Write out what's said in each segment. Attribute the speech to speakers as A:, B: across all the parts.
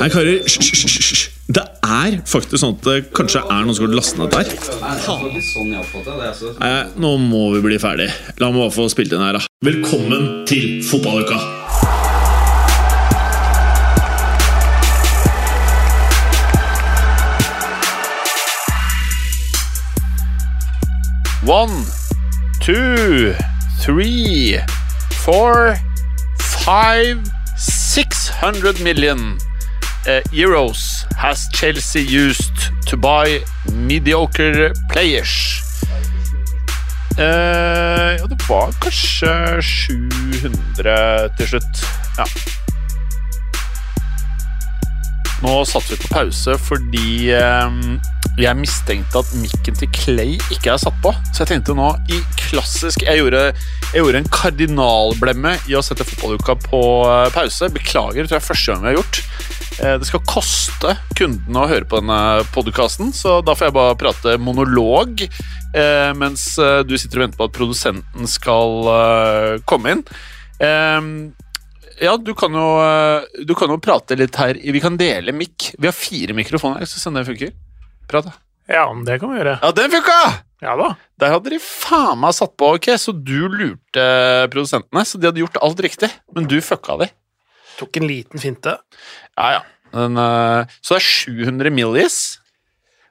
A: Hei, karer. Hysj. Det er faktisk sånn at det kanskje er noen som har lastet ned der. Nei, nå må vi bli ferdig. La meg bare få spilt inn her, da. Velkommen til fotballuka!
B: One, two, three, four, five, six hundred million euros has Chelsea used to buy mediocre players. Uh, ja, det var kanskje 700 til slutt. Ja. Nå satte vi på pause fordi um, jeg mistenkte at mikken til Clay ikke er satt på. Så jeg tenkte nå i klassisk Jeg gjorde, jeg gjorde en kardinalblemme i å sette fotballuka på eh, pause. Beklager, det tror jeg er første gang vi har gjort. Eh, Det skal koste kundene å høre på denne podkasten, så da får jeg bare prate monolog eh, mens eh, du sitter og venter på at produsenten skal komme inn. Eh, ja, du kan, jo, du kan jo prate litt her. Vi kan dele mikk. Vi har fire mikrofoner. så se det funker. Prat, da.
C: Ja, men det kan vi gjøre.
B: Ja, den funka!
C: Ja da.
B: Der hadde de faen meg satt på, ok, så du lurte produsentene. Så de hadde gjort alt riktig, men du fucka de.
C: Tok en liten finte.
B: Ja, ja. Den, uh, så det er 700
C: millis.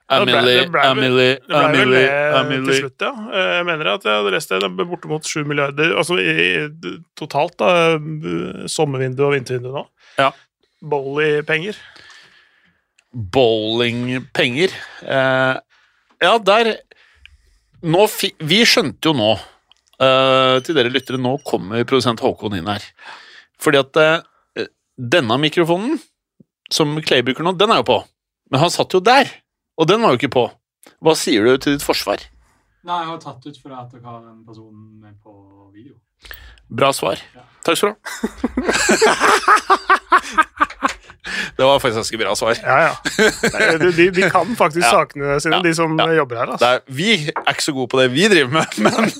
C: Ble vel
B: Amelie,
C: til slutt, ja. Eh, Jeg mener at. Det ble bortimot 7 milliarder Altså i, totalt, da. eh, Sommervindu og vintervindu nå.
B: Ja.
C: Bowl-penger.
B: Bowlingpenger. Eh, ja, der fi, Vi skjønte jo nå, eh, til dere lyttere, nå kommer produsent Håkon inn her. Fordi at eh, denne mikrofonen som Clay bruker nå, den er jo på. Men han satt jo der, og den var jo ikke på. Hva sier du til ditt forsvar?
D: Nei, jeg har tatt ut fordi at har en person med på video.
B: Bra svar. Takk skal du ha. Det var faktisk ganske bra svar.
C: Ja, ja. De, de, kan faktisk
B: Ja.
C: sakene sine,
B: Ja.
C: de som
B: Ja.
C: jobber her. Altså.
B: er, vi er ikke så gode på det vi driver med, men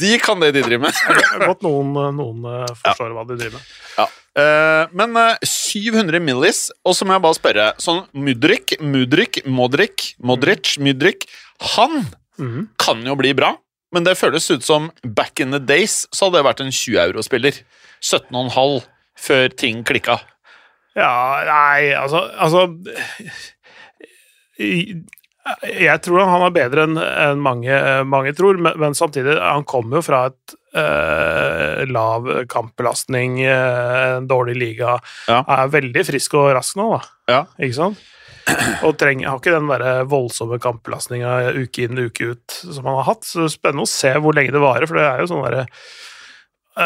B: de kan det de driver med.
C: Godt noen, noen eh, forstår hva de driver med.
B: Eh, men eh, 700 millis, og så må jeg bare spørre Sånn Mudrik, Mudrik, Modric, Modric, Mudrik Han
C: mm.
B: kan jo bli bra, men det føles ut som back in the days så hadde det vært en 20 euro-spiller. 17,5 før ting klikka.
C: Ja, nei, altså, altså Jeg tror han er bedre enn mange, mange tror, men, men samtidig, han kommer jo fra et eh, lav kampbelastning, eh, en dårlig liga.
B: Ja.
C: Er veldig frisk og rask nå, da.
B: Ja.
C: Ikke sant? Og trenger, har ikke den der voldsomme kampbelastninga uke inn uke ut som han har hatt. Så det er spennende å se hvor lenge det varer, for det er jo sånn derre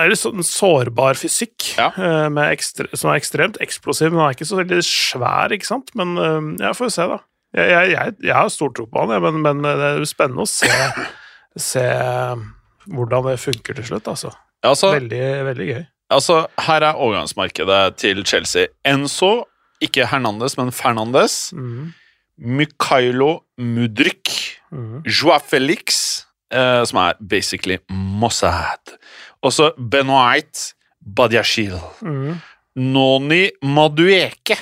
C: er litt sånn sårbar fysikk
B: Ja.
C: eh, med ekstre, som er ekstremt eksplosiv, men han er ikke så veldig svær, ikke sant? Men eh, jeg får se, da. Jeg, jeg, jeg, jeg har stor tro på han, men, men det er jo spennende å se, se hvordan det funker til slutt, altså.
B: Altså,
C: Veldig, veldig gøy.
B: altså, her er overgangsmarkedet til Chelsea. Enzo, ikke Hernandez, men Fernandes.
C: Mm.
B: Mykailo Mudrik.
C: Mm.
B: Joa Felix, eh, som er basically Mossad. Og så Benoit Badiashil.
C: Mm.
B: Noni Madueke.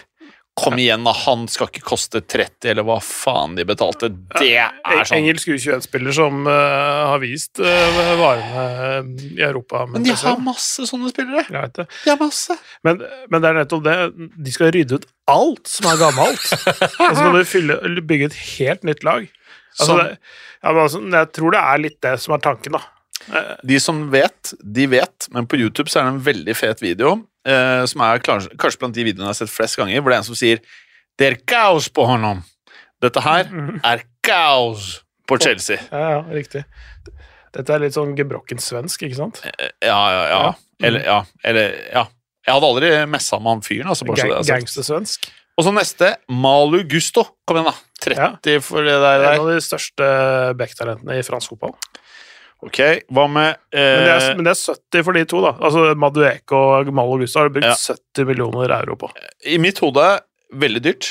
B: Kom igjen, da. Han skal ikke koste 30, eller hva faen de betalte. Det er sånn.
C: Engelsk U21-spiller som uh, har vist uh, varene eh, i Europa.
B: Men de har masse sånne spillere. De har masse.
C: Men, men det er nettopp det. De skal rydde ut alt som er gammelt. og så skal de fylle, bygge et helt nytt lag. Altså, det, ja, men altså, jeg tror det er litt det som er tanken, da.
B: De som vet, de vet, men på YouTube så er det en veldig fet video, eh, som er kanskje, blant de videoene jeg har sett flest ganger, hvor det er en som sier Det er kaos på honom. Dette her er kaos på Chelsea.
C: Ja, ja, riktig. Dette er litt sånn gebrokken svensk, ikke sant?
B: Eh, Ja, ja, ja.
C: Ja.
B: Eller, ja. Eller, ja. Jeg hadde aldri messa med han fyren. Altså,
C: Gang,
B: er.
C: Gangstersvensk.
B: Og så neste, Malu Gusto. Kom igjen, da. 30 for det der.
C: En av de største backtalentene i fransk fotball.
B: Ok, hva med
C: Men det, er,
B: eh,
C: men det er 70 for de to, da. Altså Madueke og Malo Gustav har brukt
B: Ja.
C: 70 millioner euro på.
B: I mitt hode veldig dyrt.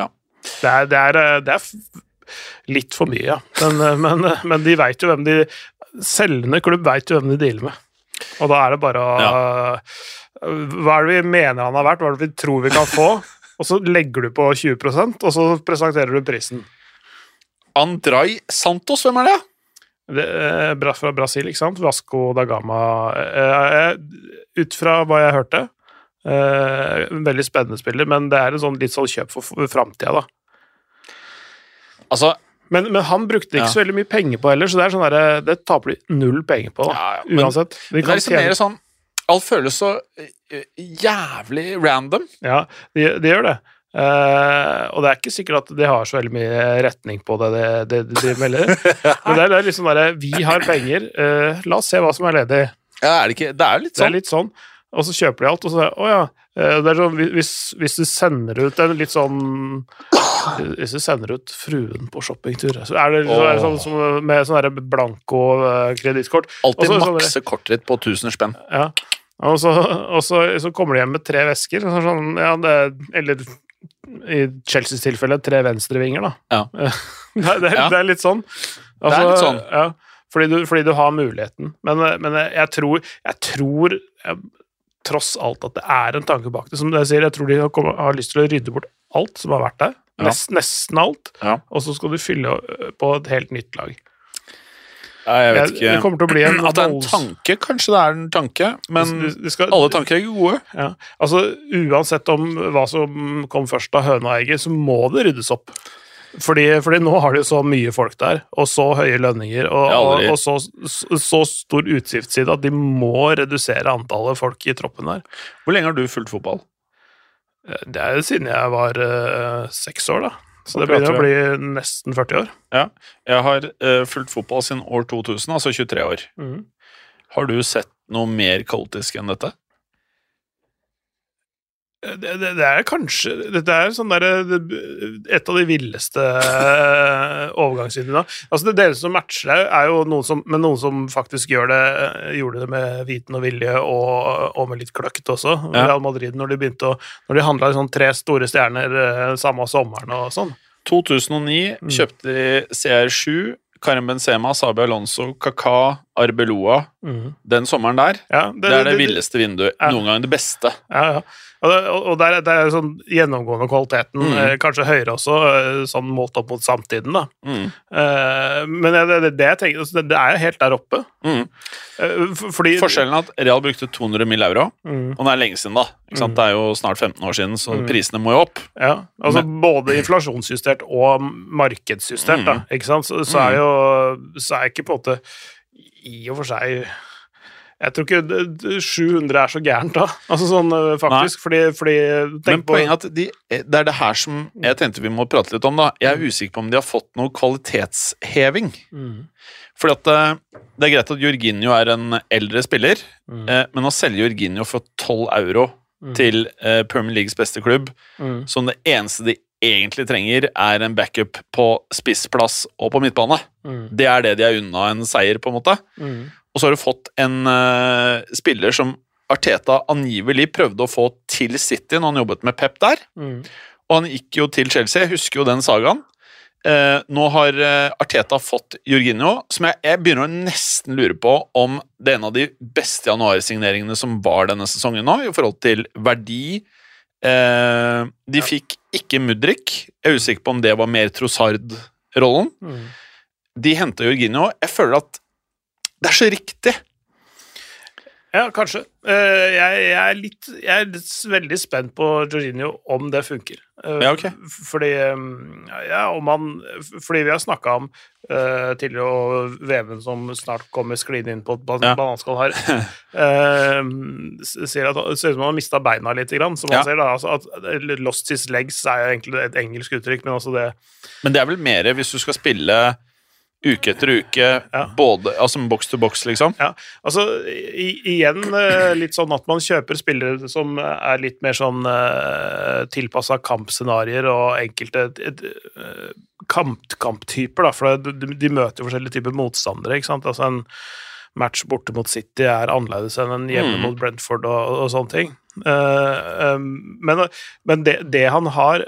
B: Ja.
C: Det er, det er, eh, det er litt for mye, ja. Men, eh, men, eh, men de veit jo hvem de Selgende klubb veit jo hvem de dealer med. Og da er det bare å Hva er det vi mener han har vært, hva er det vi tror vi kan få? Og så legger du på 20% og så presenterer du prisen.
B: Andrej Santos, hvem er det?
C: Bra fra Brasil, ikke sant? Vasco da Gama. Eh, eh, Ut fra hva jeg hørte eh, Veldig spennende spiller, men det er en sånn, litt sånn kjøp for framtida, da.
B: Altså,
C: Men, men han brukte ikke
B: Ja.
C: så veldig mye penger på heller, så det er sånn der, det taper de null penger på, da.
B: Ja, ja, men-
C: uansett. De
B: det er liksom mer sånn Alt føles så eh, jævlig random.
C: Ja, det de gjør det. Eh, og det er ikke sikkert at de har så veldig mye retning på det de, det de melder. Men det er, liksom derre Vi har penger, uh, la oss se hva som er ledig.
B: Ja, er det ikke Det er litt
C: Det er
B: sånn.
C: litt sånn. Og så kjøper de alt, og så Å ja. Eh, Det er sånn, hvis, hvis du sender ut en litt sånn Hvis du sender ut fruen på shoppingtur, så er det, så er det sånn som med sånn blanko kredittkort.
B: Alltid
C: sånn
B: makse korttitt på 1000 spenn.
C: Ja. Og, så, og så, så kommer de hjem med tre vesker. Sånn, ja, det, eller i Chelseas tilfelle tre venstrevinger, da.
B: Ja.
C: det, det,
B: Ja.
C: det er litt sånn.
B: er litt sånn.
C: Ja, fordi, du, fordi du har muligheten. Men, men jeg tror, jeg tror jeg, tross alt at det er en tanke bak det. Som jeg sier, jeg tror de har, kommet, har lyst til å rydde bort alt som har vært der. Nest, nesten alt. Og så skal du fylle på et helt nytt lag.
B: Ja, jeg vet ikke
C: det kommer til å bli en
B: At det er en tanke, kanskje det er en tanke, men
C: du, du skal,
B: alle tanker er ikke gode.
C: Ja, altså Uansett om hva som kom først av høna og egget, så må det ryddes opp. Fordi, fordi nå har de jo så mye folk der, og så høye lønninger, og, og, og så, så, så stor utgiftsside at de må redusere antallet folk i troppen der.
B: Hvor lenge har du fulgt fotball?
C: Det er jo siden jeg var øh, seks år, da. Så det begynner å bli nesten 40 år.
B: Ja, jeg har uh, fulgt fotball siden år 2000, altså 23 år. Har du sett noe mer kaotisk enn dette?
C: Det, det, det er kanskje Dette er sånn der, det, et av de villeste eh, overgangsvinduene. Altså det Dere som matcher deg, er jo noen som, men noen som faktisk gjør det, gjorde det med viten og vilje og, og med litt kløkt også.
B: Ja.
C: Real Madrid, når de begynte å Når de handla sånn tre store stjerner eh, samme sommeren og sånn.
B: 2009 kjøpte de CR7, Karim Benzema, Sabi Alonso, Kaka, Arbeloa. Den sommeren der,
C: Ja,
B: det, er det villeste vinduet.
C: Ja.
B: Noen ganger det beste.
C: Ja, ja. Og, der, der er sånn gjennomgående kvaliteten,
B: Mm.
C: eh, kanskje høyere også, eh, sånn målt opp mot samtiden, da.
B: Mm.
C: Eh, men det, det, det jeg tenker, altså, det, er jo helt der oppe.
B: Mm.
C: Fordi
B: Forskjellen er at Real brukte 200 mill. euro,
C: Mm.
B: og det er lenge siden, da.
C: Mm.
B: Det er jo snart 15 år siden, så
C: Mm.
B: prisene må jo opp.
C: Ja, altså både inflasjonsjustert og markedsjustert, da, ikke sant? Så, så er jo så er ikke på en måte i og for seg Jeg tror ikke det- det- 700 er så gærent, da. Altså sånn eh, faktisk, fordi, fordi
B: Men poenget er at de, det er det her som jeg tenkte vi må prate litt om. da. Jeg er usikker på om de har fått noe kvalitetsheving.
C: Mm.
B: Fordi at eh, Det er greit at Jorginho er en eldre spiller,
C: Mm.
B: eh, men å selge Jorginho for 12 euro til eh, Premier Leagues beste klubb,
C: Mm.
B: som det eneste de egentlig trenger, er en backup på spissplass og på midtbane.
C: Mm.
B: Det er det de er unna en seier, på en måte. Og så har du fått en uh, spiller som Arteta angivelig prøvde å få til City når han jobbet med Pep der.
C: Mm.
B: Og han gikk jo til Chelsea, jeg husker jo den sagaen. Uh, nå har uh, Arteta fått Jorginho, som jeg, jeg begynner å nesten lure på om det er en av de beste januarsigneringene som var denne sesongen nå, i forhold til verdi. De fikk ikke Mudrik. Jeg er usikker på om det var mer Trossard-rollen.
C: Mm.
B: De henta Jorginho. Jeg føler at det er så riktig.
C: Ja, kanskje. Eh, jeg, jeg, er litt, jeg er veldig spent på Jorginho om det funker. Eh,
B: Ja, ok.
C: Fordi um, Ja, om han Fordi vi har snakka om uh, tidligere og Veven som snart kommer skliende inn på et ban
B: Ja.
C: bananskall her, uh, s- sier at det ser ut som han har mista beina litt, grann, som
B: Ja.
C: han sier. da, altså at Lost his legs er jo egentlig et engelsk uttrykk, men også det
B: Men det er vel mer hvis du skal spille uke etter uke,
C: Ja.
B: både altså boks to boks, liksom.
C: Ja, altså i, igjen eh, litt sånn at man kjøper spillere som er litt mer sånn uh, tilpassa kampscenarioer og enkelte eh, kamp, kamptyper, da, for de, de møter jo forskjellige typer motstandere, ikke sant. Altså en match borte mot City er annerledes enn en hjemme
B: Mm.
C: mot Brentford og, og sånne ting. Uh, um, men men det, det han har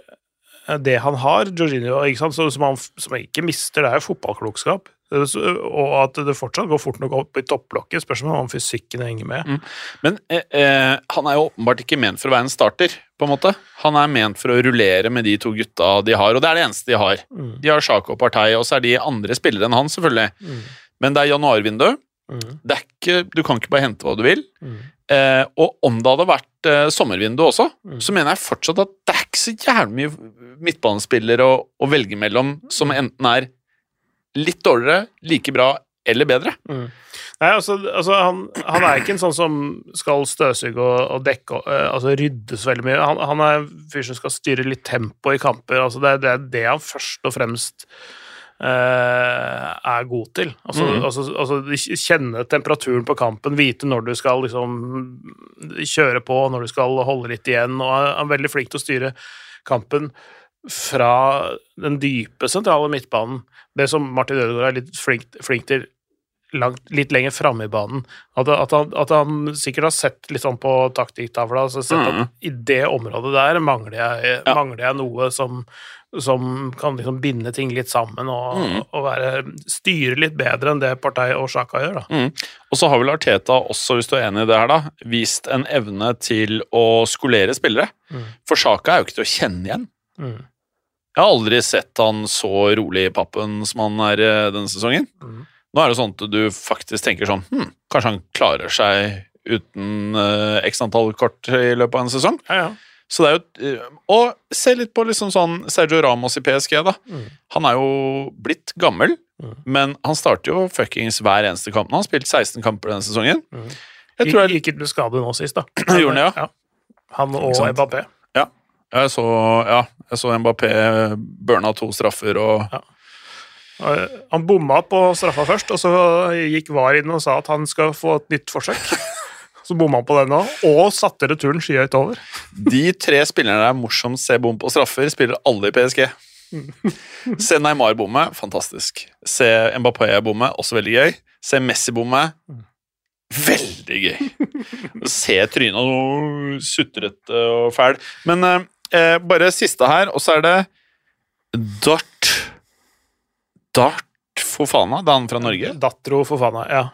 C: det han har, Jorginho, som, han, som han ikke mister, det er jo fotballklokskap. Eh, Og at det fortsatt går fort nok opp i topplokket. Spørs om han fysikken henger med.
B: Men eh, eh, han er jo åpenbart ikke ment for å være en starter, på en måte. Han er ment for å rullere med de to gutta de har, og det er det eneste de har.
C: Mm.
B: De har Sjako og Partei, og så er de andre spillere enn han, selvfølgelig.
C: Mm.
B: Men det er januarvindu.
C: Mm.
B: Det er ikke, du kan ikke bare hente hva du vil.
C: Mm.
B: Eh, og om det hadde vært eh, sommervindu også,
C: Mm.
B: så mener jeg fortsatt at det ikke så jævlig mye midtbanespillere å, å velge mellom som
C: Mm.
B: enten er litt dårligere, like bra eller bedre.
C: Mm. Nei, altså, altså han, han er ikke en sånn som skal støvsuge og, og dekke og eh, altså rydde så veldig mye. Han, han er en fyr som skal styre litt tempo i kamper. Altså, det, det er det han først og fremst er god til. Altså,
B: mm.
C: altså, altså kjenne temperaturen på kampen, vite når du skal liksom kjøre på, når du skal holde litt igjen, og er veldig flink til å styre kampen fra den dype sentrale midtbanen. Det som Martin Ødegaard er litt flink, flink til langt, litt lenger framme i banen. At, at, han, at han sikkert har sett litt sånn på taktikktavla så sett
B: mm.
C: at i det området der mangler jeg,
B: Ja.
C: mangler jeg noe som, som kan liksom binde ting litt sammen og,
B: mm.
C: og være, styre litt bedre enn det Partei og Sjaka gjør. da.
B: Mm. Og så har vel Arteta også, hvis du er enig i det her, da, vist en evne til å skolere spillere.
C: Mm.
B: For Sjaka er jo ikke til å kjenne igjen.
C: Mm.
B: Jeg har aldri sett han så rolig i pappen som han er eh, denne sesongen.
C: Mhm.
B: Nå er det sånn at du faktisk tenker sånn hm, Kanskje han klarer seg uten uh, x antall kort i løpet av en sesong.
C: Ja, ja.
B: Så det er jo eh, Og se litt på liksom sånn Sergio Ramos i PSG, da.
C: Mm.
B: Han er jo blitt gammel,
C: Mm.
B: men han starter jo fuckings hver eneste kamp. Han har spilt 16 kamper denne sesongen.
C: Mm.
B: Jeg tror jeg,
C: Gikk ut med skade nå sist, da.
B: Gjorde han det, ja?
C: Han og Mbappé. Ja.
B: Jeg så, ja, jeg så Mbappé burna to straffer og
C: ja. Han bomma på straffa først, og så gikk VAR inn og sa at han skal få et nytt forsøk. Så bomma han på den òg, og satte returen skyhøyt over.
B: De tre spillerne der morsomst ser bom på straffer, spiller alle i PSG. Se Neymar bomme, fantastisk. Se Mbappé bomme, også veldig gøy. Se Messi bomme, veldig gøy. Se trynet noe sutrete og fæl. Men eh, eh, bare siste her, og så er det Dart Dart Fofana, det er han fra Norge?
C: Datro Fofana, ja.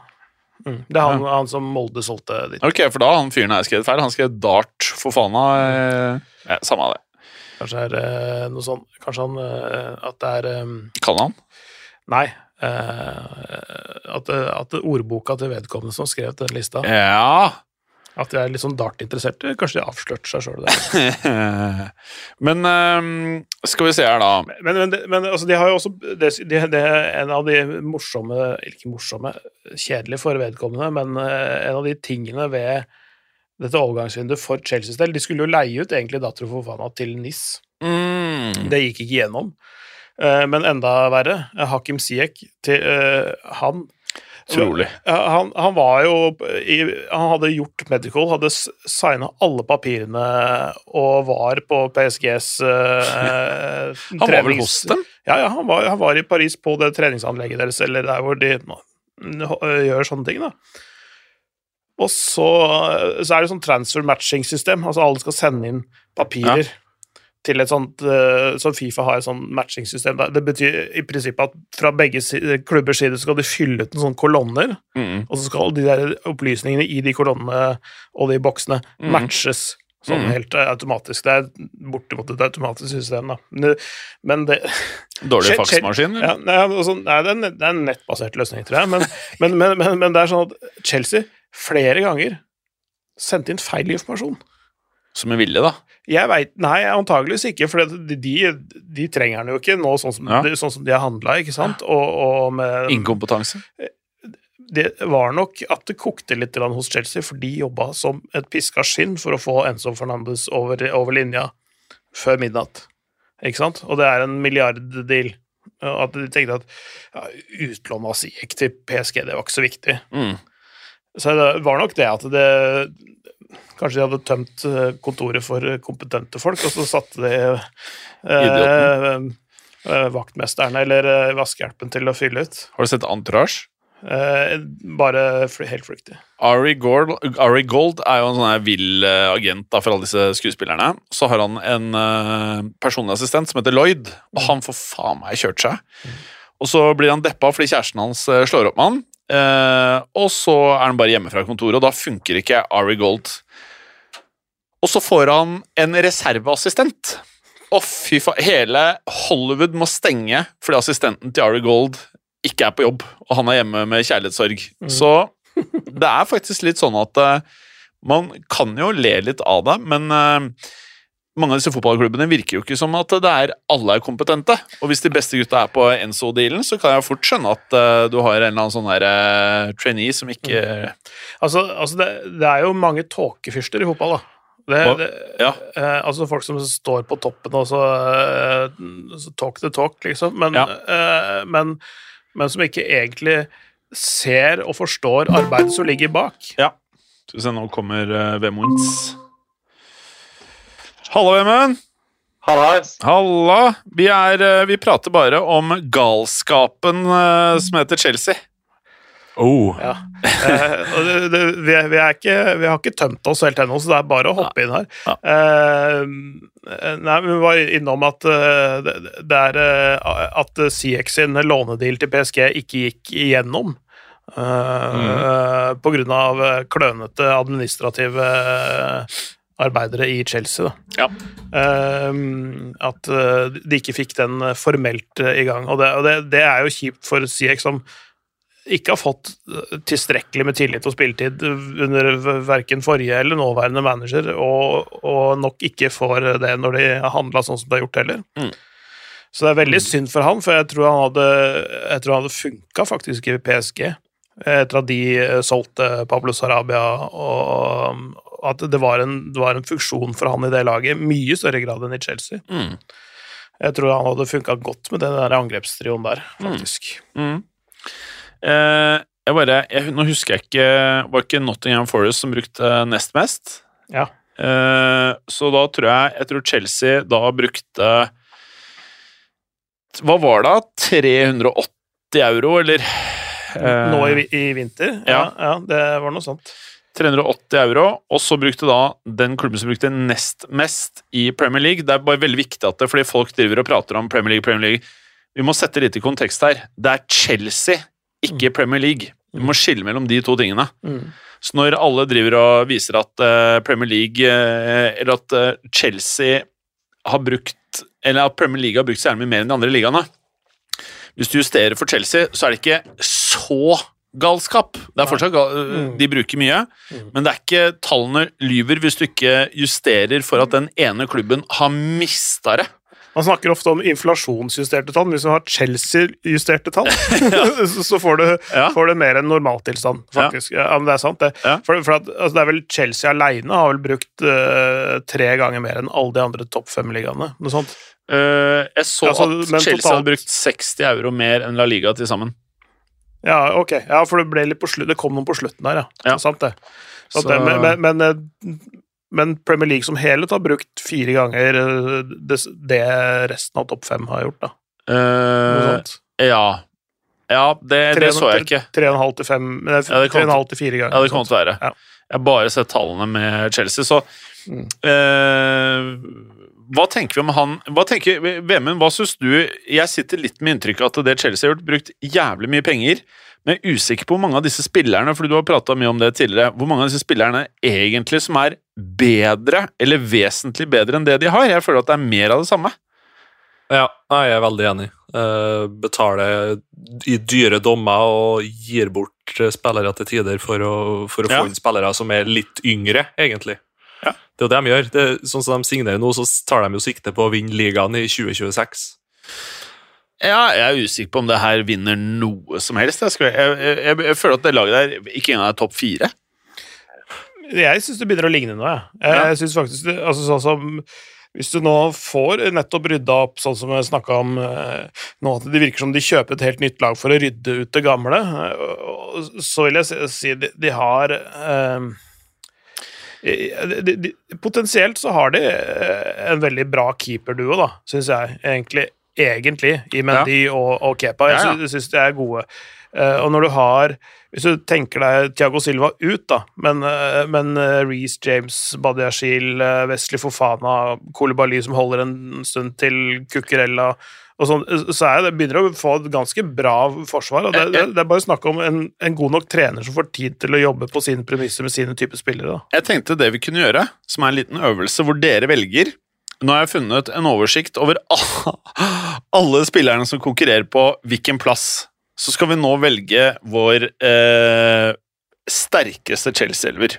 C: Mm. Det er han, han som Molde solgte dit.
B: Ok, for da han fyren her skrevet feil. Han skrev Dart for faen av Eh, ja, samme av det.
C: Kanskje er eh, noe sånn Kanskje han eh, At det er eh,
B: Kan han?
C: Nei. eh, at, det- at ordboka til vedkommende som skrev den lista,
B: Ja.
C: At de er litt sånn dartinteresserte. Kanskje de avslørte seg sjøl der.
B: Men um, skal vi se her, da.
C: Men, men, men altså, de har jo også det, det, det er En av de morsomme ikke morsomme, kjedelige for vedkommende, men uh, en av de tingene ved dette overgangsvinduet for Chelseas del De skulle jo leie ut egentlig Datro Fofana til NIS.
B: Mm.
C: Det gikk ikke gjennom. Uh, Men enda verre, eh, Hakim Siek til, uh, han
B: Utrolig.
C: Han, han var jo i, Han hadde gjort medical, hadde signa alle papirene og var på PSGs uh,
B: Han var vel hos dem?
C: Ja, ja han, var, han var i Paris på det treningsanlegget deres, eller der hvor de øh, gjør sånne ting, da. Og så, så er det sånn transfer matching-system, altså alle skal sende inn papirer til et sånt som Så Fifa har et sånt matching-system. Det betyr i prinsippet at fra begge klubbers side skal de fylle ut en sånn kolonner,
B: Mm.
C: og så skal de der opplysningene i de kolonnene og de boksene
B: mm.
C: matches. Sånn
B: mm.
C: helt øh, automatisk. Det er bortimot et automatisk system, da. Men det-
B: Dårlig faksmaskin?
C: ja, altså, nei, det, er en, det er en nettbasert løsning, tror jeg. Men, men, men, men, men det er sånn at Chelsea flere ganger sendte inn feil informasjon.
B: Som en vilje, da.
C: Jeg vet, Nei, antageligvis ikke, for de, de, de trenger den jo ikke nå sånn som,
B: Ja.
C: de, sånn som de har handla, ikke sant? Og, og med,
B: Inkompetanse.
C: det var nok at det kokte litt hos Chelsea, for de jobba som et piska skinn for å få Enzo Fernandes over, over linja før midnatt. Ikke sant? Og det er en milliarddeal At de tenkte at ja, utlån av Siek til PSG, det var ikke så viktig.
B: Mm.
C: Så det var nok det at det Kanskje de hadde tømt eh, kontoret for kompetente folk, og så satte de eh, eh, vaktmesteren eller eh, vaskehjelpen til å fylle ut.
B: Har du sett Entourage?
C: Eh, bare helt flyktig.
B: Ari Gold, Ari Gold er jo en sånn vill eh, agent da, for alle disse skuespillerne. Så har han en uh, personlig assistent som heter Lloyd, og han får faen meg kjørt seg. Og så blir han deppa fordi kjæresten hans eh, slår opp med han. Eh, og så er han bare hjemme fra kontoret, og da funker ikke Ari Gold. Og så får han en reserveassistent. Å, fy faen. Hele Hollywood må stenge fordi assistenten til Ari Gold ikke er på jobb, og han er hjemme med kjærlighetssorg. Så det er faktisk litt sånn at uh, man kan jo le litt av det, men eh, mange av disse fotballklubbene virker jo ikke som at det er alle er kompetente. Og hvis de beste gutta er på Enzo-dealen, så kan jeg fort skjønne at uh, du har en eller annen sånn der uh, trainee som ikke
C: Altså, altså det, det er jo mange tåkefyrster i fotball, da. Det,
B: og,
C: det,
B: Ja.
C: eh, altså folk som står på toppen og så, eh, så talk the talk, liksom. Men,
B: Ja.
C: eh, men, men som ikke egentlig ser og forstår arbeidet som ligger bak.
B: Ja. Skal vi se, nå kommer uh, Vemonds. Halla, Vemund!
E: Hallais.
B: Halla! Vi, er, eh, vi prater bare om galskapen eh, som heter Chelsea.
E: Oh.
C: Ja. Eh, det, det, vi, er, vi, er ikke, vi har ikke tømt oss helt ennå, så det er bare å hoppe inn her.
B: Ja.
C: Eh, nei, vi var innom at uh, det, det er uh, at CX sin lånedeal til PSG ikke gikk igjennom. Uh, På grunn av klønete administrative arbeidere i Chelsea. Da.
B: Ja.
C: Eh, at eh, de ikke fikk den formelt eh, i gang. Og det, og det, det er jo kjipt for Siek, som ikke har fått eh, tilstrekkelig med tillit og spilletid under verken forrige eller nåværende manager, og, og nok ikke får det når de har handla sånn som de har gjort heller.
B: Mm.
C: Så det er veldig synd for han, for jeg tror han hadde, jeg tror han hadde funka faktisk i PSG. Etter at de eh, solgte Pablo Sarabia, og at det var, en, det var en funksjon for han i det laget, mye større grad enn i Chelsea.
B: Mm.
C: Jeg tror han hadde funka godt med den der angrepstrioen der, faktisk.
B: Mm. Eh, jeg bare, jeg, nå husker jeg ikke Var ikke Nottingham Forest som brukte nest mest?
C: Ja.
B: Eh, så da tror jeg Jeg tror Chelsea da brukte Hva var det? 380 euro, eller?
C: Nå i, i vinter? Ja, ja, det var noe sånt.
B: 380 euro, og så brukte da den klubben som brukte nest mest i Premier League. Det er bare veldig viktig at det, fordi folk driver og prater om Premier League, Premier League. Vi må sette litt i kontekst her. Det er Chelsea, ikke Premier League. Vi må skille mellom de to tingene.
C: Mm.
B: Så når alle driver og viser at eh, Premier League eh, Eller at eh, Chelsea har brukt Eller at Premier League har brukt så gjerne mye mer enn de andre ligaene Hvis du justerer for Chelsea, så er det ikke så galskap. Det er fortsatt gal
C: Mm.
B: De bruker mye, men det er ikke tallene lyver hvis du ikke justerer for at den ene klubben har mista det.
C: Man snakker ofte om inflasjonsjusterte tall. Hvis du har Chelsea-justerte tall, så- så får du,
B: Ja.
C: får du mer enn normaltilstand, faktisk. Ja. men det er sant, det.
B: Ja.
C: For, for at, altså, det er vel Chelsea aleine har vel brukt uh, tre ganger mer enn alle de andre topp fem-ligaene. Noe sånt.
B: Eh, jeg så
C: Altså,
B: at Chelsea
C: totalt-
B: hadde brukt 60 euro mer enn La Liga til sammen.
C: Ja, ok. Ja, for det ble litt på slutt, det kom noen på slutten der, ja.
B: Ja.
C: Det sant, det. Så
B: Så-
C: det men, men, men, eh, men Premier League som helhet har brukt fire ganger eh, det, det resten av topp fem har gjort, da.
B: Eh, ja. Ja, det, det så jeg ikke.
C: Tre og en halv til fem nei,
B: Ja, det
C: Tre og en
B: kom-
C: halv til fire ganger.
B: Ja, det kommer til å være.
C: Ja.
B: Jeg har bare sett tallene med Chelsea, så
C: Mm.
B: eh, Hva tenker vi om han hva tenker, Vemund, hva syns du Jeg sitter litt med inntrykk av at det Chelsea har gjort, brukt jævlig mye penger, men jeg er usikker på hvor mange av disse spillerne fordi du har prata mye om det tidligere, hvor mange av disse spillerne egentlig som er bedre, eller vesentlig bedre enn det de har? Jeg føler at det er mer av det samme.
E: Ja, jeg er veldig enig. Eh, betaler i dyre dommer og gir bort spillere til tider for å, for å
B: Ja.
E: få inn spillere som er litt yngre, egentlig.
B: Ja.
E: Det er jo det de gjør. Det, er sånn som de signerer nå, så tar de jo sikte på å vinne ligaen i 2026.
B: Ja, jeg er usikker på om det her vinner noe som helst. Jeg, jeg, jeg, jeg, jeg føler at det laget der ikke engang er topp fire.
C: Jeg syns det begynner å ligne noe, jeg. Jeg,
B: Ja.
C: synes faktisk altså, sånn som hvis du nå får nettopp rydda opp, sånn som vi snakka om eh, nå, at det virker som de kjøper et helt nytt lag for å rydde ut det gamle, eh, så vil jeg si- de, de har eh, Potensielt så har de eh, en veldig bra keeperduo, da, syns jeg, egentlig, egentlig, i Mendy og, og Kepa. Jeg
B: Ja, ja.
C: syns, syns de er gode. Eh, og når du har Hvis du tenker deg Thiago Silva ut, da, men, men Reece James, Badiashil, uh, Wesley Fofana, Kolibali som holder en stund til Cucurella sånn, så er det, begynner å få et ganske bra forsvar. og Det, det, det er bare snakk om en, en god nok trener som får tid til å jobbe på sine premisser med sine typer spillere. da.
B: Jeg tenkte det vi kunne gjøre, som er en liten øvelse hvor dere velger Nå har jeg funnet en oversikt over alle spillerne som konkurrerer på hvilken plass. Så skal vi nå velge vår eh, sterkeste Chelsea-elver.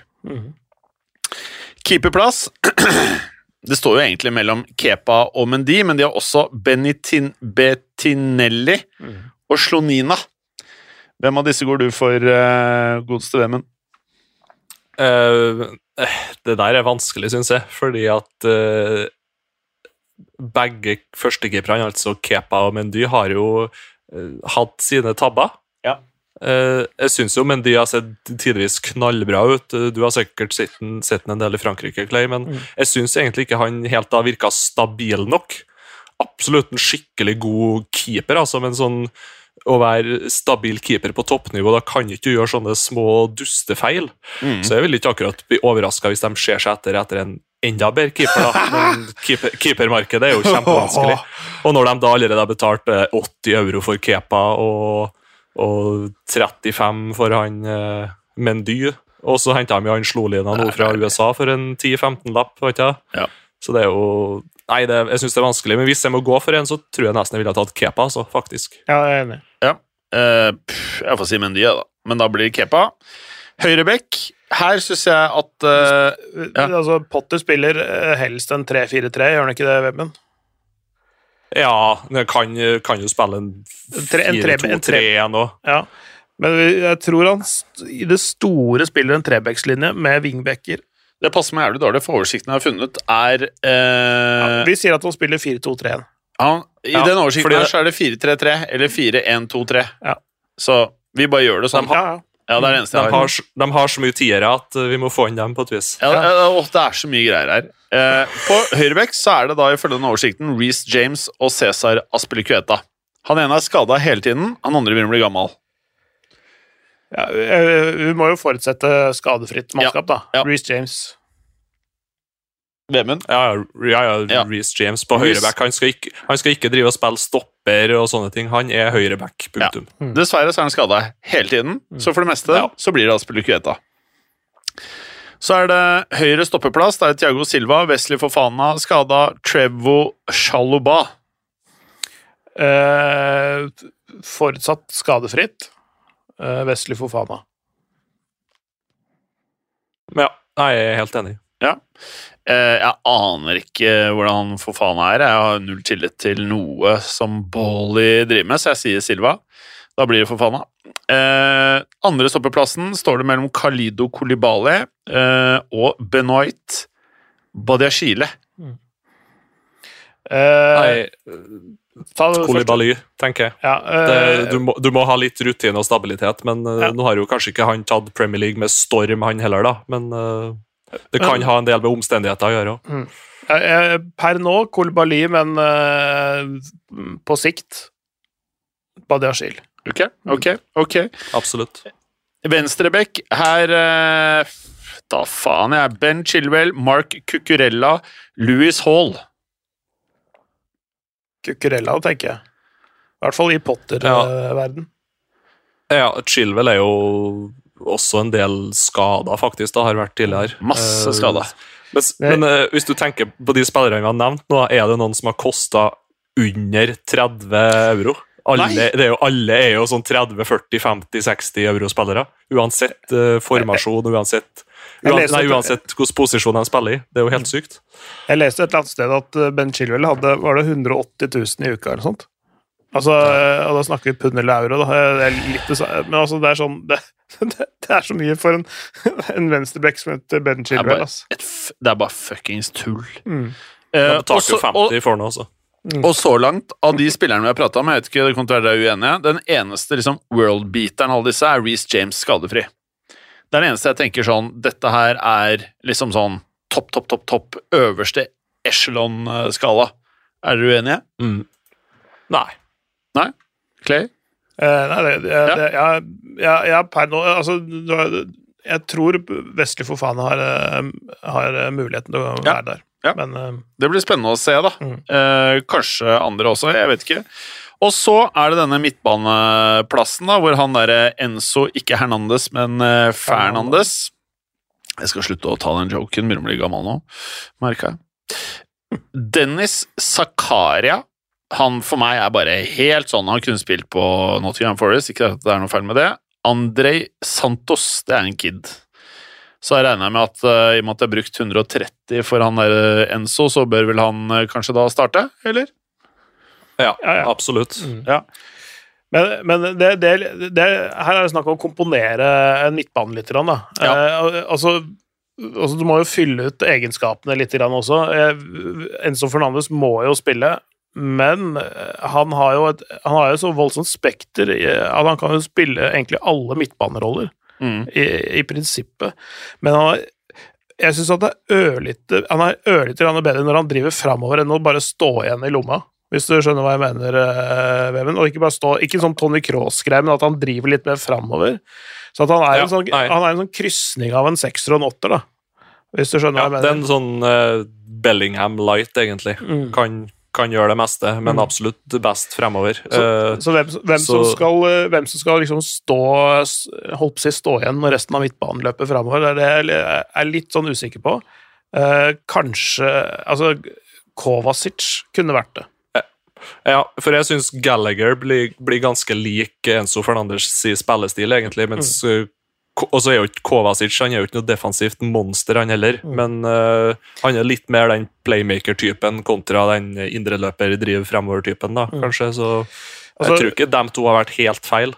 B: Keeperplass Det står jo egentlig mellom Kepa og Mendy, men de har også Benitin Bettinelli og Slonina. Hvem av disse går du for, uh, godeste Vemund?
E: Eh, det der er vanskelig, syns jeg, fordi at uh, begge førstekeeperne, altså Kepa og Mendy, har jo uh, hatt sine tabber.
B: Ja.
E: Eh, jeg syns jo men de har sett tidvis knallbra ut. Eh, Du har sikkert sett den, sett den en del i Frankrike, Clay, men jeg syns egentlig ikke han helt har virka stabil nok. Absolutt en skikkelig god keeper, altså, men sånn å være stabil keeper på toppnivå, da kan ikke du gjøre sånne små dustefeil.
B: Mm.
E: Så jeg vil ikke akkurat bli overraska hvis de ser seg etter etter en enda bedre keeper. da. Men keeper, keepermarkedet er jo kjempevanskelig. Og når de da allerede har betalt eh, 80 euro for Kepa og, og 35 for han eh, Mendy, og så henta de han Slolina nå fra USA for en 10-15-lapp, vet ikke jeg.
B: Ja.
E: Så det er jo Nei, det, jeg syns det er vanskelig, men hvis jeg må gå for en, så tror jeg nesten jeg ville ha tatt Kepa, altså, faktisk.
C: Ja, jeg er enig.
B: Ja. Eh, pff, jeg får si Mendy, da. Men da blir det Kepa. Høyrebekk. Her syns jeg at eh, Ja.
C: Altså, Potter spiller eh, helst en 3-4-3, gjør han ikke det, Webben?
E: Ja, den kan, kan jo spille en
C: tre- en tre- en tre-
E: 4-2-3 nå.
C: Ja. Men jeg tror han i det store spiller en trebekslinje med wingbacker.
B: Det passer meg jævlig dårlig, for oversikten jeg har funnet, er eh,
C: Vi sier at han spiller 4-2-3-1.
B: Ja, I
E: Ja,
B: den oversikten
E: fordi
B: her så er det 4-3-3 eller 4-1-2-3.
C: Ja.
B: Så vi bare gjør det sånn.
E: De
C: Ja, ja.
B: Det er det eneste
E: De
B: jeg har.
E: har, de har så mye tiere at eh, vi må få inn dem på et vis.
B: Ja, det, å, det er så mye greier her. Eh, på høyrebekk så er det da ifølge den oversikten Reece James og Cæsar Aspilicueta. Han ene er skada hele tiden, han andre begynner å bli gammel.
C: Ja, eh, vi må jo forutsette skadefritt mannskap, da.
B: ja.
C: Reece James.
B: Vemund?
E: Ja, ja, ja. Reece James på høyreback. Han, skal ikke- han skal ikke drive og spille stopper og sånne ting. Han er høyreback, punktum.
B: Dessverre så er han skada hele tiden, så for det meste
E: Ja.
B: så blir det Aspilicueta. Så er det høyre stoppeplass. Det er Thiago Silva, Wesley Fofana skada, Trevo Chaluba.
C: Eh, forutsatt skadefritt. Eh, Wesley Fofana.
E: Ja, jeg er helt enig.
B: Ja. Eh, jeg aner ikke hvordan han for faen er. Jeg har null tillit til noe som Bolly driver med, så jeg sier Silva. Da blir det for faen Eh, andre stoppeplassen står det mellom Kalido Kolibali eh, og Benoit Badiashile.
C: Eh,
E: Nei,
C: ta.
E: Kolibali, tenker jeg.
C: Ja,
E: Det,
C: eh,
E: du, må, du må ha litt rutine og stabilitet, men eh,
C: Ja.
E: nå har jo kanskje ikke han tatt Premier League med storm, han heller, da. Men eh, det kan ha en del med omstendigheter å gjøre. òg.
C: eh, eh, per nå Kolbali, men eh, på sikt Badiashil.
B: Ok, ok, ok.
E: Absolutt.
B: Venstrebekk, her eh, Da faen, jeg. Ben Chilwell, Mark Cucurella, Louis Hall.
C: Cucurella, tenker jeg. I hvert fall i Potter-verden.
E: Ja, Chilwell er jo også en del skader, faktisk. Det har vært tidligere.
B: Masse skader.
E: Men, men eh, hvis du tenker på de spillerne vi har nevnt nå, er det noen som har kosta under 30 euro? Alle, det er jo, alle er jo sånn 30-40-50-60 euro-spillere. Uansett uh, formasjon, uansett
C: Uansett,
E: Nei, uansett hvilken posisjon de spiller i. Det er jo helt sykt.
C: Jeg leste et eller annet sted at eh, Ben Chilwell hadde var det 180 000 i uka eller sånt. Altså, eh, og da snakker vi pund eller euro, da. Eh, Det er litt det Men altså, det er sånn Det, det, det er så mye for en, en venstreback som heter Ben Chilwell, altså.
B: et, det er bare fuckings tull.
C: Mm.
B: Eh, også-
E: 50 for den altså.
B: Og, og så langt, av de spillerne vi har prata om, jeg vet ikke, det kommer til å være uenige, den eneste liksom, world-beateren av alle disse er Reece James skadefri. Det er den eneste jeg tenker sånn Dette her er liksom sånn topp, topp, topp, topp øverste echelon-skala. Er dere uenige?
E: Mm. Nei.
B: Nei? Clay?
C: Eh, nei, det, det,
B: Ja.
C: det jeg, jeg, jeg per nå Altså, jeg tror Vestli Fofana har, eh, har eh, muligheten til å
B: Ja.
C: være der.
B: Ja.
C: Men uh,
B: Det blir spennende å se, da.
C: Mm.
B: Eh, kanskje andre også, jeg vet ikke. Og så er det denne midtbaneplassen, da, hvor han derre Enzo, ikke Hernandez, men uh, Fernandes Jeg skal slutte å ta den joken, begynner å bli gammel nå, merker jeg. Dennis Zakaria, han for meg er bare helt sånn Han kunne spilt på Nottingham Forest, ikke at det er noe feil med det. Andrej Santos, det er en kid. Så jeg regner med at uh, i og med at jeg har brukt 130 for han der eh, Enzo, så bør vel han uh, kanskje da starte, eller?
E: Ja,
C: Ja, ja.
E: absolutt.
B: Ja.
C: Men, men det, det, det, her er det snakk om å komponere en midtbane litt. Da.
B: Ja.
C: Eh, altså, altså, du må jo fylle ut egenskapene litt også. Enzo Fernandes må jo spille, men eh, han har jo et han har jo så voldsomt spekter i- at han kan jo spille egentlig alle midtbaneroller,
B: Mm.
C: i, i prinsippet. Men han har jeg syns det er ørlite Han er ørlite bedre når han driver framover, enn å bare stå igjen i lomma. Hvis du skjønner hva jeg mener, Veven. Og ikke bare stå Ikke sånn Tony Cross-greie, men at han driver litt mer framover. Så at han er,
E: Ja,
C: en sånn, han er en sånn krysning av en sekser og en åtter, da. Hvis du skjønner
E: Ja,
C: hva
E: det er
C: jeg
E: en
C: mener.
E: sånn uh, Bellingham light, egentlig.
C: Mm.
E: Kan, kan gjøre det meste, men
C: Mm.
E: absolutt best fremover.
C: Så,
E: Eh,
C: så hvem, hvem, som skal, eh, hvem som skal liksom stå Holdt på å si stå igjen når resten av midtbanen løper fremover, det er det jeg er litt sånn usikker på. Eh, kanskje Altså, Kovacic kunne vært det.
E: Ja, for jeg syns Gallagher blir, blir ganske lik Enzo Fernandes spillestil, egentlig. mens
C: Mm.
E: Og så er jo ikke Kovacic han er jo ikke noe defensivt monster, han heller.
C: Mm.
E: Men uh, han er litt mer den playmaker-typen kontra den indreløper driv fremover-typen, da, kanskje. Så jeg
C: Mm. Altså-
E: tror ikke dem to har vært helt feil.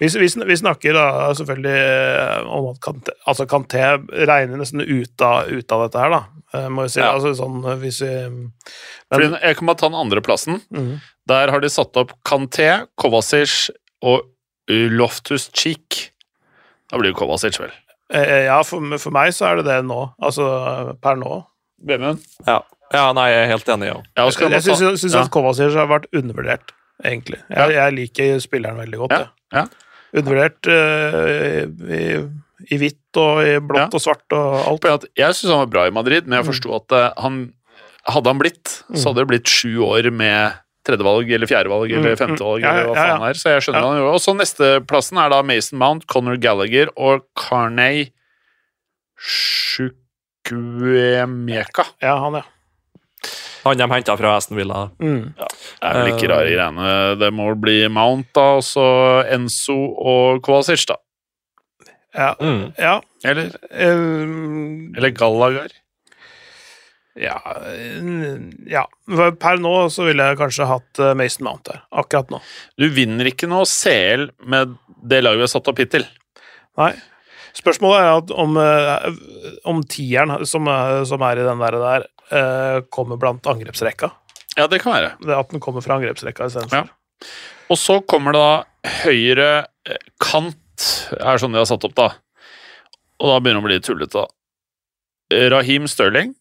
C: Vi, vi, vi snakker da selvfølgelig eh, om at Kanté, altså Kanté regner nesten ut av, ut av dette her, da. Eh, Må jeg si.
E: Ja.
C: Altså sånn hvis vi men,
B: Fordi jeg kan bare ta den andre plassen.
C: Mhm.
B: Der har de satt opp Kanté, Kovacic og Loftus Cheek. Da blir det Kovacic, vel.
C: eh, Ja, for, for meg så er det det nå. Altså per nå.
B: Vemund?
E: Ja. ja, nei, jeg er helt enig. Ja.
B: Ja,
C: Jeg syns, jeg syns
B: ja.
C: at Kovacic har vært undervurdert, egentlig. Jeg, jeg liker spilleren veldig godt.
B: Ja, ja.
C: Undervurdert uh, i, i hvitt og i blått
B: Ja.
C: og svart og alt.
B: Jeg syns han var bra i Madrid, men jeg forsto at eh, han Hadde han blitt, så hadde det blitt sju år med tredjevalg eller fjerdevalg eller
C: Mm, mm.
B: eller hva
C: ja, ja.
B: faen det er, Så jeg skjønner
C: Ja.
B: hva han gjorde. Og så nesteplassen er da Mason Mount, Conor Gallagher og Carney Chukwemeka.
C: Ja, han, ja.
E: Han de henta fra Aston Villa.
C: Mm.
B: Det er vel ikke rare greiene. Det må bli Mount, da, og så Enzo og Kovacic, da.
C: Ja.
E: Mm.
C: ja.
B: Eller,
C: Um,
B: eller Gallagher.
C: Ja, eh, ja. Per nå så ville jeg kanskje hatt eh, Mason Mount der. Akkurat nå.
B: Du vinner ikke noe CL med det laget vi har satt opp hittil.
C: Nei. Spørsmålet er at om, eh, om tieren som, som er i den der, der kommer blant angrepsrekka.
B: Ja, det kan være.
C: Det At den kommer fra angrepsrekka istedenfor.
B: Ja. Og så kommer det da høyre kant, er sånn de har satt opp, da. Og da begynner det å bli tullete, da. Rahim Sterling.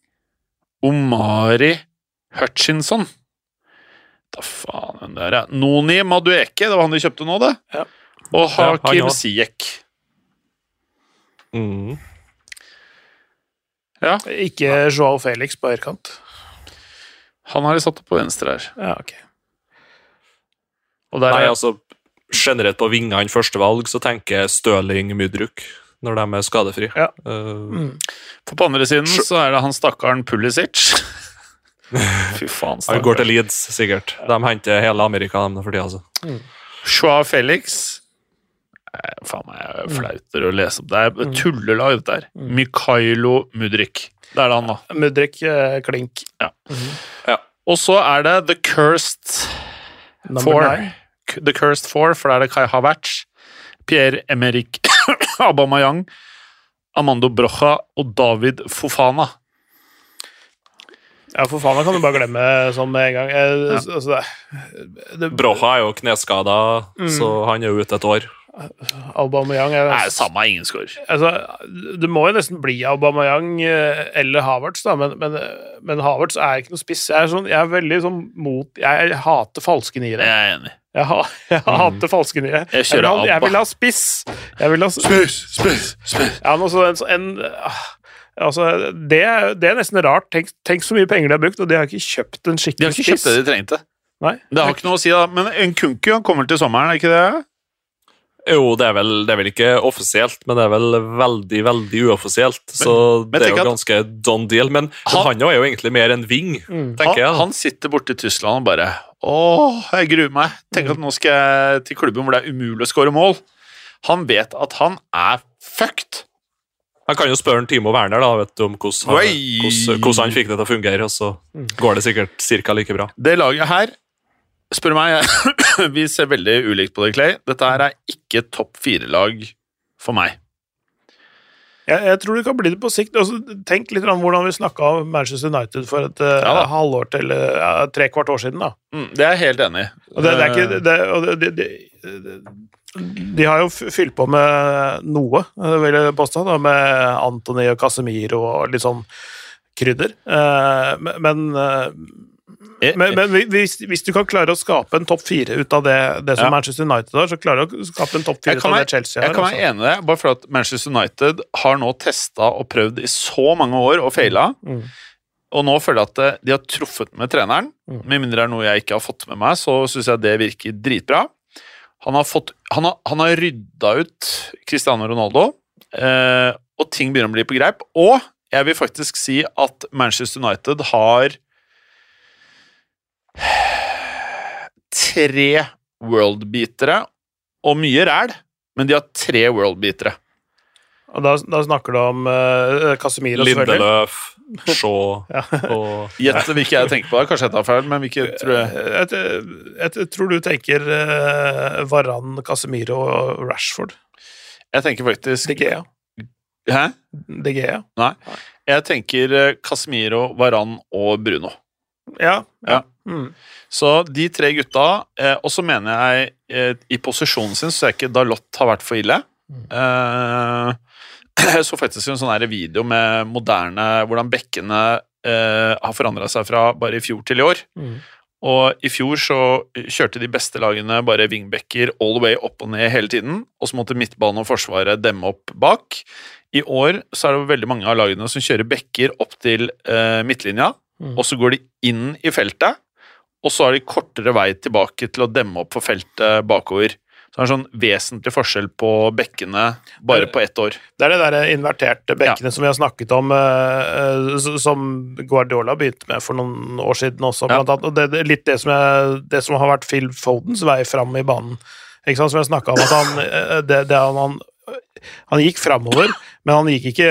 B: Omari Hutchinson. Da faen hvem det er, ja. Noni Madueke, det var han de kjøpte nå, det.
C: Ja.
B: Og Hakim
E: også.
B: Ziyech.
E: Mm.
B: Ja,
C: Ikke Joao Felix på høyrekant.
B: han har de satt opp på venstre her.
C: Ja, ok.
B: Og der
E: Nei,
B: er,
E: altså Generelt på vingene førstevalg så tenker jeg Støling Mudruk når de er skadefri.
C: Ja.
E: Uh,
B: for på andre siden så er det han stakkaren Pulisic. Fy faen,
E: han går til Leeds, sikkert. De henter hele Amerika de, for tida. Altså.
B: Joao Felix Nei, Faen meg, jeg flauter å lese opp. Det er et tullelag, dette her. Mykhailo Mudrik. Det er det han, da.
C: Mudrik eh, Klink.
B: Og så er det The Cursed
C: Number
B: Four.
C: nine.
B: The Cursed Four, for da er det Kai Havertz, Pierre Emerick Abamayang, Amando Brocha og David Fofana.
C: Ja, for faen, da kan du bare glemme sånn med en gang. Eh, altså, det- det,
E: Broha er jo kneskada,
C: Mm.
E: så han er jo ute et år.
C: Aubameyang er
B: Nei, samme ingen score.
C: altså, Det må jo nesten bli Aubameyang eh, eller Havertz, da, men, men, men Havertz er ikke noe spiss. Jeg er, sånn, jeg er veldig sånn mot Jeg hater falske
B: Jeg er enig.
C: Jeg, ha, jeg hater falske nye.
B: Jeg jeg,
C: vil ha, jeg vil ha spiss. Jeg vil ha
B: Spiss, spiss, spiss.
C: Ja, men også en, en ah, Altså, det, det er nesten rart. Tenk, tenk så mye penger de har brukt, og de har ikke kjøpt en skikkelig spiss.
B: De har ikke kjøpt det de trengte.
C: Nei.
B: Det har ikke noe å si, da. Men en Kunku kommer til sommeren, er ikke det?
E: Jo, det er, vel, det er vel ikke offisielt, men det er vel veldig veldig uoffisielt. så
B: men
E: det er jo
B: at-
E: ganske done deal. Men
B: Han-
E: han, er jo egentlig mer en ving,
C: Mm.
E: tenker.
B: Han,
E: jeg.
B: han sitter borte i Tyskland og bare Åh, jeg gruer meg. Tenk at nå skal jeg til klubben hvor det er umulig å skåre mål. Han vet at han er fucked.
E: Han kan jo spørre en Timo Werner da, vet du, om hvordan, han- hvordan, hvordan han fikk det til å fungere, og så går det sikkert cirka like bra.
B: Det laget her, spør meg, vi ser veldig ulikt på det, Clay. Dette her er ikke topp fire-lag for meg.
C: Jeg, jeg tror det kan bli det på sikt. Altså, tenk litt om hvordan vi snakka om Manchester United for et eh,
B: Ja
C: halvår til eh, ja, tre kvart år siden. da.
B: Mm, det er jeg helt enig i.
C: Og det, det er ikke, det, og det, det, de har jo fylt på med noe, eh, vil jeg påstå, da, med Anthony og Casemiro og litt sånn krydder. Eh, men men, eh,
B: Eh,
C: men, hvis, hvis du kan klare å skape en topp fire ut av det, det som
B: Ja.
C: Manchester United har, så klarer du å skape en topp fire ut av det Chelsea har.
B: Jeg kan være
C: altså.
B: enig i det, bare for at Manchester United har nå testa og prøvd i så mange år og feila.
C: Mm.
B: Og nå føler jeg at eh, de har truffet med treneren.
C: Mm.
B: Med mindre det er noe jeg ikke har fått med meg, så syns jeg det virker dritbra. Han har, fått, han har, han har rydda ut Cristiano Ronaldo, eh, og ting begynner å bli på greip. Og jeg vil faktisk si at Manchester United har tre worldbeatere og mye ræl, men de har tre worldbeatere.
C: Og da, da snakker du om uh, Casemiro, selvfølgelig.
E: Lindeløf, Shaw
C: Ja.
E: og
B: Gjett hvilke jeg tenker på. Kanskje jeg tar feil, men hvilke tror jeg
C: Jeg, jeg, jeg tror du tenker uh, Varan, Casemiro og Rashford.
B: Jeg tenker faktisk
C: De ja
B: Hæ?
C: DGA. Nei.
B: Jeg tenker eh, Casemiro, Varan og Bruno.
C: Ja.
B: Ja.
C: Mm.
B: Så de tre gutta eh, Og så mener jeg eh, i posisjonen sin så er ikke Dalot har vært for ille. Eh, jeg så faktisk en sånn video med moderne Hvordan bekkene eh, har forandra seg fra bare i fjor til i år.
C: Mm.
B: Og i fjor så kjørte de beste lagene bare wingbacker all the way opp og ned hele tiden, og så måtte midtbanen og forsvaret demme opp bak. I år så er det veldig mange av lagene som kjører bekker opp til eh, midtlinja,
C: Mm.
B: og så går de inn i feltet, og så har de kortere vei tilbake til å demme opp for feltet bakover. Så det er en sånn vesentlig forskjell på bekkene bare på ett år.
C: Det er det der inverterte bekkene som vi har snakket om, eh, eh, som Guardiola begynte med for noen år siden også,
B: Ja.
C: blant annet. Og det, er litt det som, jeg, det som har vært Phil Fodens vei fram i banen. Som jeg snakka om, at han, eh, det, det han, han gikk framover, men han gikk ikke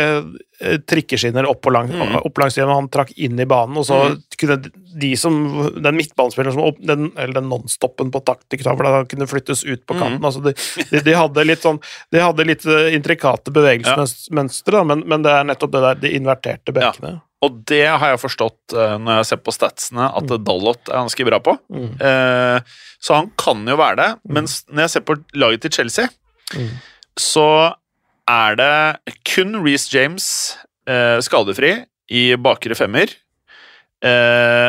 C: eh, trikkeskinner opp, lang,
B: Mm.
C: opp langs siden, han trakk inn i banen, og så kunne de som Den midtbanespilleren som opp, den, Eller den nonstoppen på taktikktavla kunne flyttes ut på kanten. Altså de, de, de hadde litt sånn De hadde litt eh, intrikate bevegelsesmønstre, men, men det er nettopp det der, de inverterte bekkene.
B: Og det har jeg forstått eh, når jeg ser på statsene, at Dallot er ganske bra på.
C: Mm.
B: Eh, så han kan jo være det, mens når jeg ser på laget til Chelsea,
C: Mm.
B: så er det kun Reece James eh, skadefri i bakre femmer. Eh,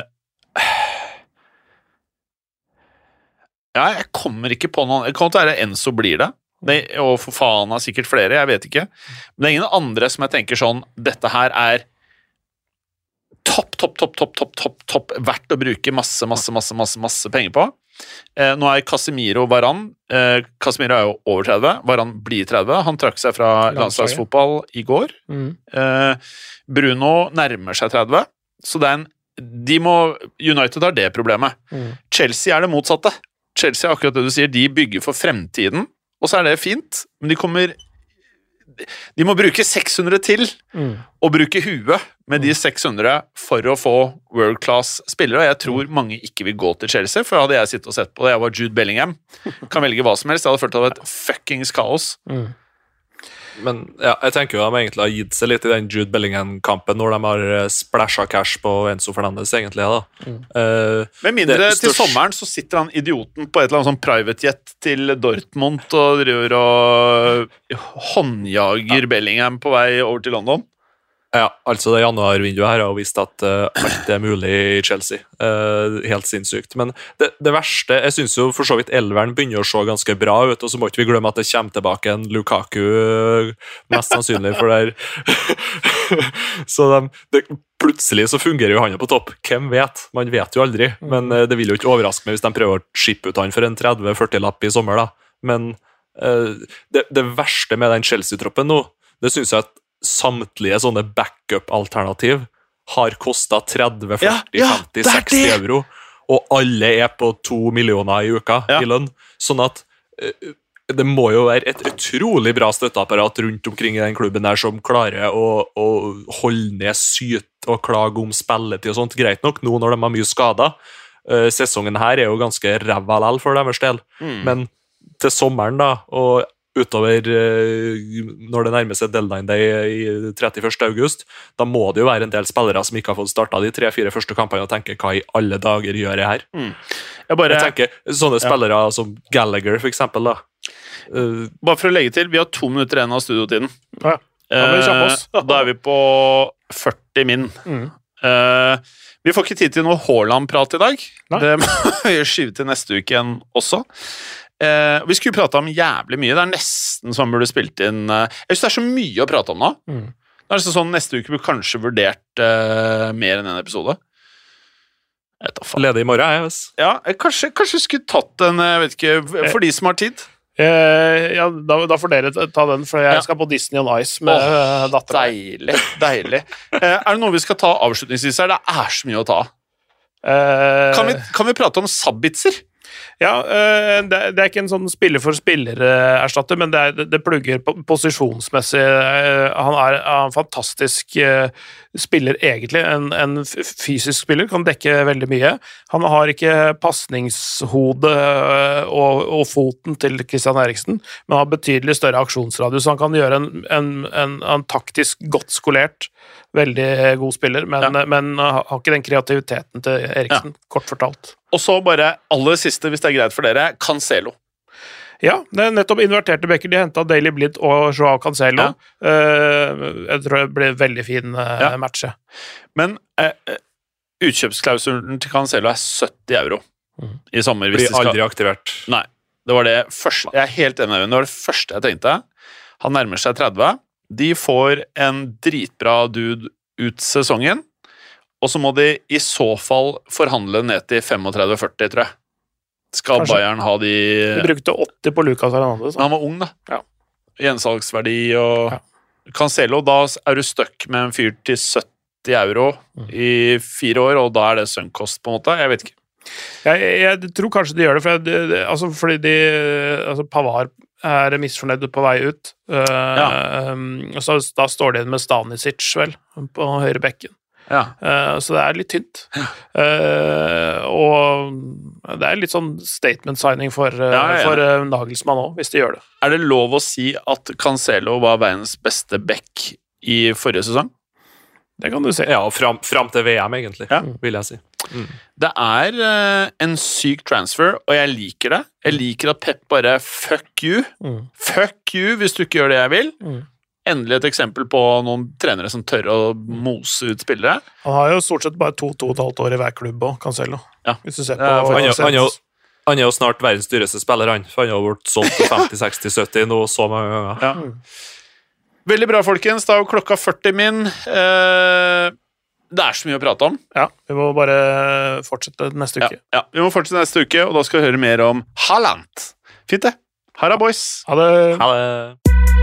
B: ja, jeg kommer ikke på noen Det kan være Enzo blir det. det. Og for faen av sikkert flere, jeg vet ikke. Men det er ingen andre som jeg tenker sånn Dette her er topp, topp, topp, topp, topp, topp, topp verdt å bruke masse, masse, masse, masse, masse penger på. Eh, nå er Casemiro Varan eh, Casemiro er jo over 30, Varan blir 30. Han trakk seg fra landslagsfotball i går.
C: Mm.
B: Eh, Bruno nærmer seg 30, så det er en de må, United har det problemet.
C: Mm.
B: Chelsea er det motsatte. Chelsea er akkurat det du sier, de bygger for fremtiden, og så er det fint, men de kommer De må bruke 600 til
C: Mm.
B: og bruke huet med de 600 for å få world class spillere. Og jeg tror mange ikke vil gå til Chelsea, for hadde jeg sittet og sett på det, jeg var Jude Bellingham, kan velge hva som helst, jeg hadde følt det var et fuckings kaos.
C: Mm.
E: Men ja, jeg tenker jo de egentlig har gitt seg litt i den Jude Bellingham-kampen, når de har eh, splæsja cash på Enzo Fernandes, egentlig. da. Eh,
B: Med mindre
E: Det
B: til sommeren så sitter han idioten på et eller annet sånn privatejet til Dortmund og driver og håndjager Bellingham på vei over til London.
E: Ja, altså det januarvinduet her har vist at uh, alt er mulig i Chelsea. Uh, helt sinnssykt. Men det, det verste Jeg syns jo for så vidt elveren begynner å se ganske bra ut, og så må ikke vi glemme at det kommer tilbake en Lukaku, eh, mest sannsynlig, for der Så de, det, plutselig så fungerer jo han på topp. Hvem vet? Man vet jo aldri. Men uh, det vil jo ikke overraske meg hvis de prøver å shippe ut han for en 30-40-lapp i sommer, da. Men det, det verste med den Chelsea-troppen nå, det syns jeg at samtlige sånne backup-alternativ har kosta 30, 40,
B: Ja, ja,
E: 50,
B: det
E: 60 euro, og alle er på to millioner i uka
B: Ja.
E: i lønn. Sånn at eh, det må jo være et utrolig bra støtteapparat rundt omkring i den klubben der som klarer å, å holde ned syt og klage om spilletid og sånt. Greit nok nå når de har mye skader. Eh, sesongen her er jo ganske ræva likevel for deres del,
B: Mm.
E: men til sommeren da, og utover eh, når det nærmer seg deadline day i 31. august, da må det jo være en del spillere som ikke har fått starta de tre-fire første kampene og tenker hva i alle dager gjør jeg her?
B: Jeg bare,
E: Jeg tenker Sånne spillere som Gallagher, for eksempel. Da. Eh,
B: bare for å legge til, vi har to minutter igjen av studiotiden.
C: Ja. Da kjappe oss.
B: Eh, Da er vi på 40 min.
C: Mm.
B: Uh, vi får ikke tid til noe Haaland-prat i dag.
C: Nei.
B: Det må vi skyve til neste uke igjen også. Eh, vi skulle prata om jævlig mye. Det er nesten som man burde spilt inn eh, Jeg syns det er så mye å prate om nå.
C: Mm.
B: Det er sånn Neste uke burde kanskje vurdert eh, mer enn en episode.
E: Ledig i morgen, jeg. Yes.
B: Ja, kanskje, kanskje skulle tatt en Jeg vet ikke, for de som har tid.
C: Eh, ja, da, da får dere ta den, for jeg
B: Ja.
C: skal på Disney on Ice med oh, dattera.
B: Deilig. deilig. Eh, er det noe vi skal ta avslutningsvis her? Det er så mye å ta av.
C: Eh,
B: Kan vi, kan vi prate om Sabitzer?
C: Ja, eh, det, er ikke en sånn spiller for spiller-erstatter, men det, er, det, plugger posisjonsmessig. Eh, Han er en fantastisk eh, spiller, egentlig. En, en fysisk spiller, kan dekke veldig mye. Han har ikke pasningshode eh, og, og foten til Christian Eriksen, men har betydelig større aksjonsradius. Han kan gjøre en, en, en, taktisk godt skolert, veldig god spiller, men, men har ikke den kreativiteten til Eriksen, kort fortalt.
B: Og så bare aller siste, hvis det er greit for dere, Cancelo.
C: Ja, det er nettopp inverterte bekker. De henta Daily Blind og Joao Cancelo. Ja. jeg tror det blir veldig fin uh,
B: Ja.
C: match.
B: Men eh, eh, utkjøpsklausulen til Cancelo er 70 euro
C: mm.
B: i sommer. Hvis
E: Blir
B: skal...
E: aldri aktivert.
B: Nei. Det var det første Jeg er helt enig med. Det var det første jeg tenkte. Han nærmer seg 30. De får en dritbra dude ut sesongen, og så må de i så fall forhandle ned til 35-40, tror jeg. Skal
C: Kanskje.
B: Bayern ha de
C: De brukte 80 på Lucas Hernandez.
B: Han var ung, da.
C: Ja.
B: Gjensalgsverdi og
C: Ja.
B: Cancelo, da er du stuck med en fyr til 70 euro
C: Mm.
B: i fire år, og da er det sønnkost, på en måte. Jeg vet ikke.
C: Jeg, jeg, tror kanskje de gjør det, for jeg, det, altså, fordi de altså Pavar er misfornøyd på vei ut. Eh, um, og så, da står de igjen med Stanisic, vel, på høyre bekken.
B: Ja.
C: Uh, så det er litt tynt. Uh, og det er litt sånn statement signing for, uh,
B: Ja, ja.
C: for Nagelsmann òg, hvis de gjør det.
B: Er det lov å si at Cancelo var verdens beste back i forrige sesong?
C: Det kan du si.
E: Ja, og fram, fram til VM, egentlig,
B: Ja.
E: vil jeg si.
B: Det er uh, en syk transfer, og jeg liker det. Jeg liker at Pep bare fuck you.
C: Mm.
B: Fuck you hvis du ikke gjør det jeg vil.
C: Mm.
B: Endelig et eksempel på noen trenere som tør å mose ut spillere.
C: Han har jo stort sett bare to-to og et halvt år i hver klubb òg, Cancelo.
B: Ja.
C: Hvis du ser på,
B: ja,
E: han, Han han, han er jo snart verdens dyreste spiller, han. For han har blitt solgt til 50-60-70 nå så mange ganger.
B: Ja. Veldig bra, folkens. Da er jo klokka 40 min. Eh, det er så mye å prate om.
C: Ja, vi må bare fortsette neste
B: Ja,
C: uke.
B: ja. Vi må fortsette neste uke, og da skal vi høre mer om Haaland. Fint, det. Hara, boys.
C: Ha det.
E: Ha det.